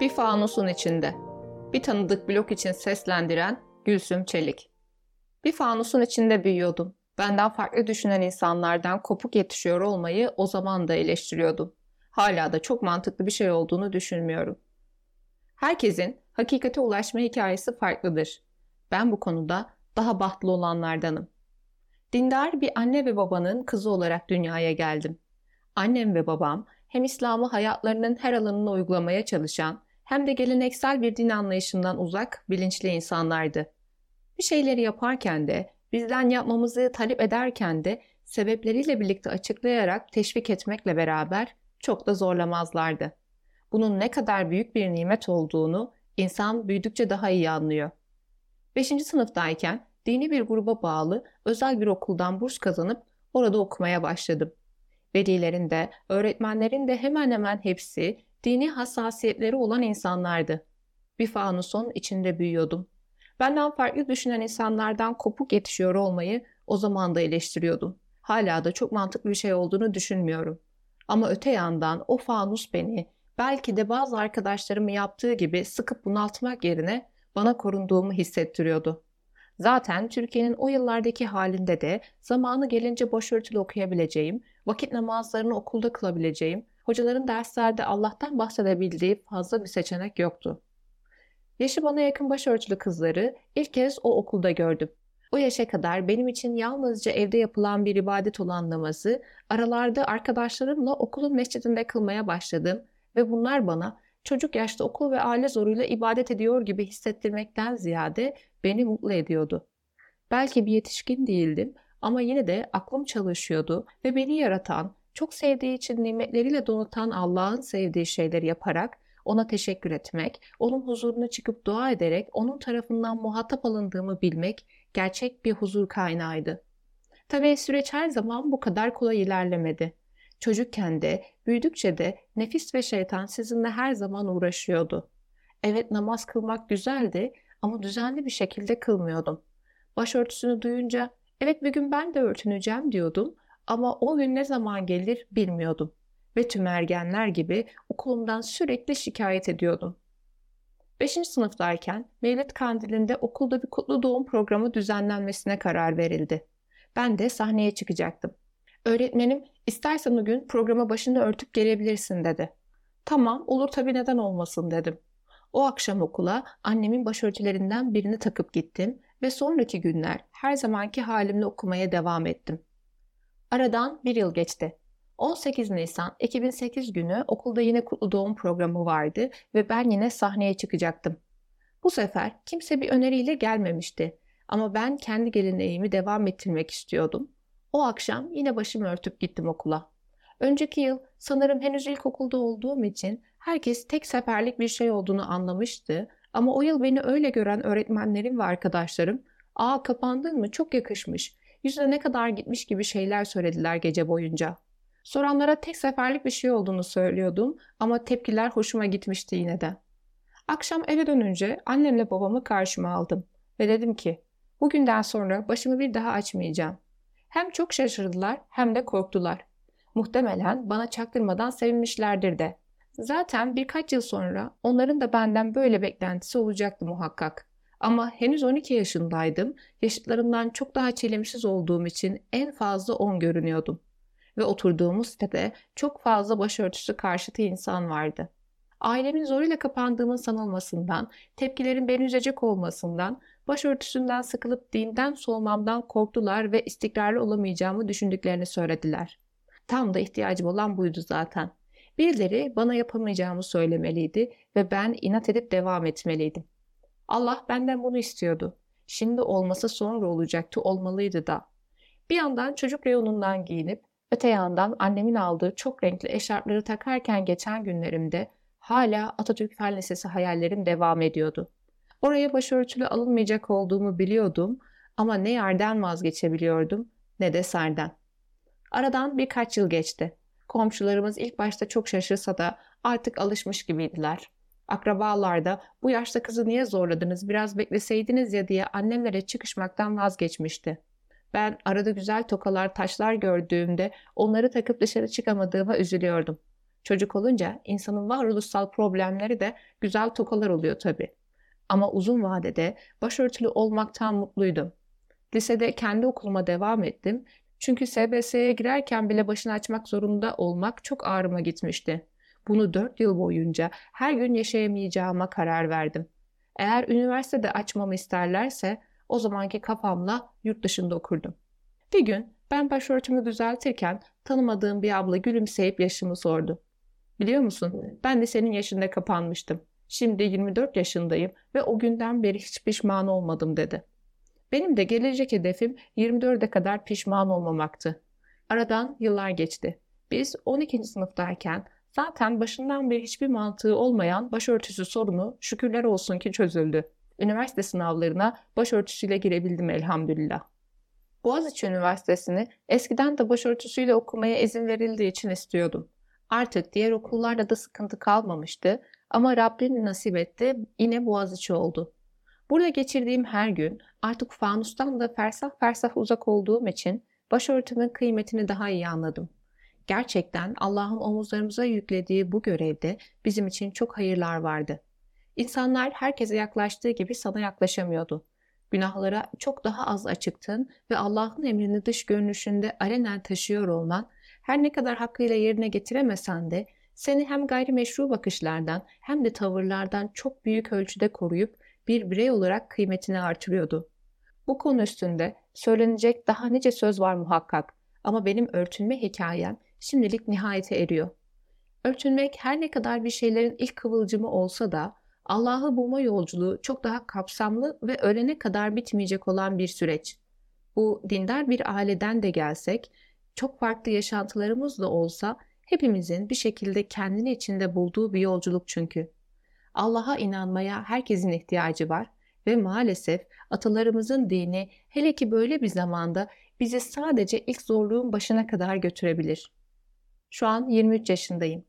Bir fanusun içinde. Bir tanıdık blok için seslendiren Gülsüm Çelik. Bir fanusun içinde büyüyordum. Benden farklı düşünen insanlardan kopuk yetişiyor olmayı o zaman da eleştiriyordum. Hala da çok mantıklı bir şey olduğunu düşünmüyorum. Herkesin hakikate ulaşma hikayesi farklıdır. Ben bu konuda daha bahtlı olanlardanım. Dindar bir anne ve babanın kızı olarak dünyaya geldim. Annem ve babam hem İslam'ı hayatlarının her alanına uygulamaya çalışan hem de geleneksel bir din anlayışından uzak, bilinçli insanlardı. Bir şeyleri yaparken de, bizden yapmamızı talep ederken de sebepleriyle birlikte açıklayarak teşvik etmekle beraber çok da zorlamazlardı. Bunun ne kadar büyük bir nimet olduğunu insan büyüdükçe daha iyi anlıyor. 5. sınıftayken dini bir gruba bağlı özel bir okuldan burs kazanıp orada okumaya başladım. Velilerin de, öğretmenlerin de hemen hemen hepsi dini hassasiyetleri olan insanlardı. Bir fanusun içinde büyüyordum. Benden farklı düşünen insanlardan kopuk yetişiyor olmayı o zaman da eleştiriyordum. Hala da çok mantıklı bir şey olduğunu düşünmüyorum. Ama öte yandan o fanus beni belki de bazı arkadaşlarımı yaptığı gibi sıkıp bunaltmak yerine bana korunduğumu hissettiriyordu. Zaten Türkiye'nin o yıllardaki halinde de zamanı gelince başörtülü okuyabileceğim, vakit namazlarını okulda kılabileceğim, hocaların derslerde Allah'tan bahsedebildiği fazla bir seçenek yoktu. Yaşı bana yakın başörtülü kızları ilk kez o okulda gördüm. O yaşa kadar benim için yalnızca evde yapılan bir ibadet olan namazı aralarda arkadaşlarımla okulun mescidinde kılmaya başladım ve bunlar bana çocuk yaşta okul ve aile zoruyla ibadet ediyor gibi hissettirmekten ziyade beni mutlu ediyordu. Belki bir yetişkin değildim ama yine de aklım çalışıyordu ve beni yaratan, çok sevdiği için nimetleriyle donatan Allah'ın sevdiği şeyleri yaparak ona teşekkür etmek, onun huzuruna çıkıp dua ederek onun tarafından muhatap alındığımı bilmek gerçek bir huzur kaynağıydı. Tabii süreç her zaman bu kadar kolay ilerlemedi. Çocukken de, büyüdükçe de nefis ve şeytan sizinle her zaman uğraşıyordu. Evet namaz kılmak güzeldi ama düzenli bir şekilde kılmıyordum. Başörtüsünü duyunca evet bir gün ben de örtüneceğim diyordum ama o gün ne zaman gelir bilmiyordum. Ve tüm ergenler gibi okulumdan sürekli şikayet ediyordum. 5. sınıftayken Mevlid Kandili'nde okulda bir kutlu doğum programı düzenlenmesine karar verildi. Ben de sahneye çıkacaktım. Öğretmenim istersen o gün programa başını örtüp gelebilirsin dedi. Tamam olur tabii neden olmasın dedim. O akşam okula annemin başörtülerinden birini takıp gittim ve sonraki günler her zamanki halimle okumaya devam ettim. Aradan bir yıl geçti. 18 Nisan 2008 günü okulda yine kutlu doğum programı vardı ve ben yine sahneye çıkacaktım. Bu sefer kimse bir öneriyle gelmemişti ama ben kendi geleneğimi devam ettirmek istiyordum. O akşam yine başımı örtüp gittim okula. Önceki yıl sanırım henüz ilkokulda olduğum için herkes tek seferlik bir şey olduğunu anlamıştı ama o yıl beni öyle gören öğretmenlerim ve arkadaşlarım ''Aa kapandın mı çok yakışmış, yüzüne ne kadar gitmiş'' gibi şeyler söylediler gece boyunca. Soranlara tek seferlik bir şey olduğunu söylüyordum ama tepkiler hoşuma gitmişti yine de. Akşam eve dönünce annemle babamı karşıma aldım ve dedim ki bugünden sonra başımı bir daha açmayacağım. Hem çok şaşırdılar hem de korktular. Muhtemelen bana çaktırmadan sevinmişlerdir de. Zaten birkaç yıl sonra onların da benden böyle beklentisi olacaktı muhakkak. Ama henüz 12 yaşındaydım. Yaşıtlarımdan çok daha çelimsiz olduğum için en fazla 10 görünüyordum. Ve oturduğumuz sitede çok fazla başörtüsü karşıtı insan vardı. Ailemin zoruyla kapandığımın sanılmasından, tepkilerin beni üzecek olmasından, başörtüsünden sıkılıp dinden soğumamdan korktular ve istikrarlı olamayacağımı düşündüklerini söylediler. Tam da ihtiyacım olan buydu zaten. Birileri bana yapamayacağımı söylemeliydi ve ben inat edip devam etmeliydim. Allah benden bunu istiyordu. Şimdi olmasa sonra olacaktı, olmalıydı da. Bir yandan çocuk reyonundan giyinip, öte yandan annemin aldığı çok renkli eşarpları takarken geçen günlerimde hala Atatürk Fen Lisesi hayallerim devam ediyordu. Oraya başörtülü alınmayacak olduğumu biliyordum ama ne yerden vazgeçebiliyordum ne de serden. Aradan birkaç yıl geçti. Komşularımız ilk başta çok şaşırsa da artık alışmış gibiydiler. Akrabalar da bu yaşta kızı niye zorladınız biraz bekleseydiniz ya diye annemlere çıkışmaktan vazgeçmişti. Ben arada güzel tokalar taşlar gördüğümde onları takıp dışarı çıkamadığıma üzülüyordum. Çocuk olunca insanın varoluşsal problemleri de güzel tokalar oluyor tabii. Ama uzun vadede başörtülü olmaktan mutluydum. Lisede kendi okuluma devam ettim. Çünkü SBS'ye girerken bile başını açmak zorunda olmak çok ağrıma gitmişti. Bunu 4 yıl boyunca her gün yaşayamayacağıma karar verdim. Eğer üniversitede açmamı isterlerse o zamanki kafamla yurt dışında okurdum. Bir gün ben başörtümü düzeltirken tanımadığım bir abla gülümseyip yaşımı sordu. Biliyor musun ben de senin yaşında kapanmıştım. Şimdi 24 yaşındayım ve o günden beri hiç pişman olmadım dedi. Benim de gelecek hedefim 24'e kadar pişman olmamaktı. Aradan yıllar geçti. Biz 12. sınıftayken zaten başından beri hiçbir mantığı olmayan başörtüsü sorunu şükürler olsun ki çözüldü. Üniversite sınavlarına başörtüsüyle girebildim elhamdülillah. Boğaziçi Üniversitesi'ni eskiden de başörtüsüyle okumaya izin verildiği için istiyordum. Artık diğer okullarda da sıkıntı kalmamıştı ama Rabbim nasip etti yine Boğaziçi oldu. Burada geçirdiğim her gün artık fanustan da fersah fersah uzak olduğum için başörtümün kıymetini daha iyi anladım. Gerçekten Allah'ın omuzlarımıza yüklediği bu görevde bizim için çok hayırlar vardı. İnsanlar herkese yaklaştığı gibi sana yaklaşamıyordu. Günahlara çok daha az açıktın ve Allah'ın emrini dış görünüşünde alenen taşıyor olman her ne kadar hakkıyla yerine getiremesen de seni hem gayrimeşru bakışlardan hem de tavırlardan çok büyük ölçüde koruyup bir birey olarak kıymetini artırıyordu. Bu konu üstünde söylenecek daha nice söz var muhakkak ama benim örtünme hikayem şimdilik nihayete eriyor. Örtünmek her ne kadar bir şeylerin ilk kıvılcımı olsa da Allah'ı bulma yolculuğu çok daha kapsamlı ve ölene kadar bitmeyecek olan bir süreç. Bu dindar bir aileden de gelsek, çok farklı yaşantılarımız da olsa hepimizin bir şekilde kendini içinde bulduğu bir yolculuk çünkü. Allah'a inanmaya herkesin ihtiyacı var ve maalesef atalarımızın dini hele ki böyle bir zamanda bizi sadece ilk zorluğun başına kadar götürebilir. Şu an 23 yaşındayım.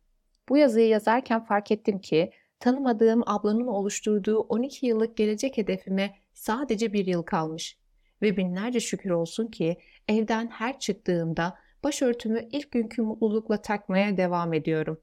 Bu yazıyı yazarken fark ettim ki tanımadığım ablanın oluşturduğu 12 yıllık gelecek hedefime sadece bir yıl kalmış. Ve binlerce şükür olsun ki evden her çıktığımda başörtümü ilk günkü mutlulukla takmaya devam ediyorum.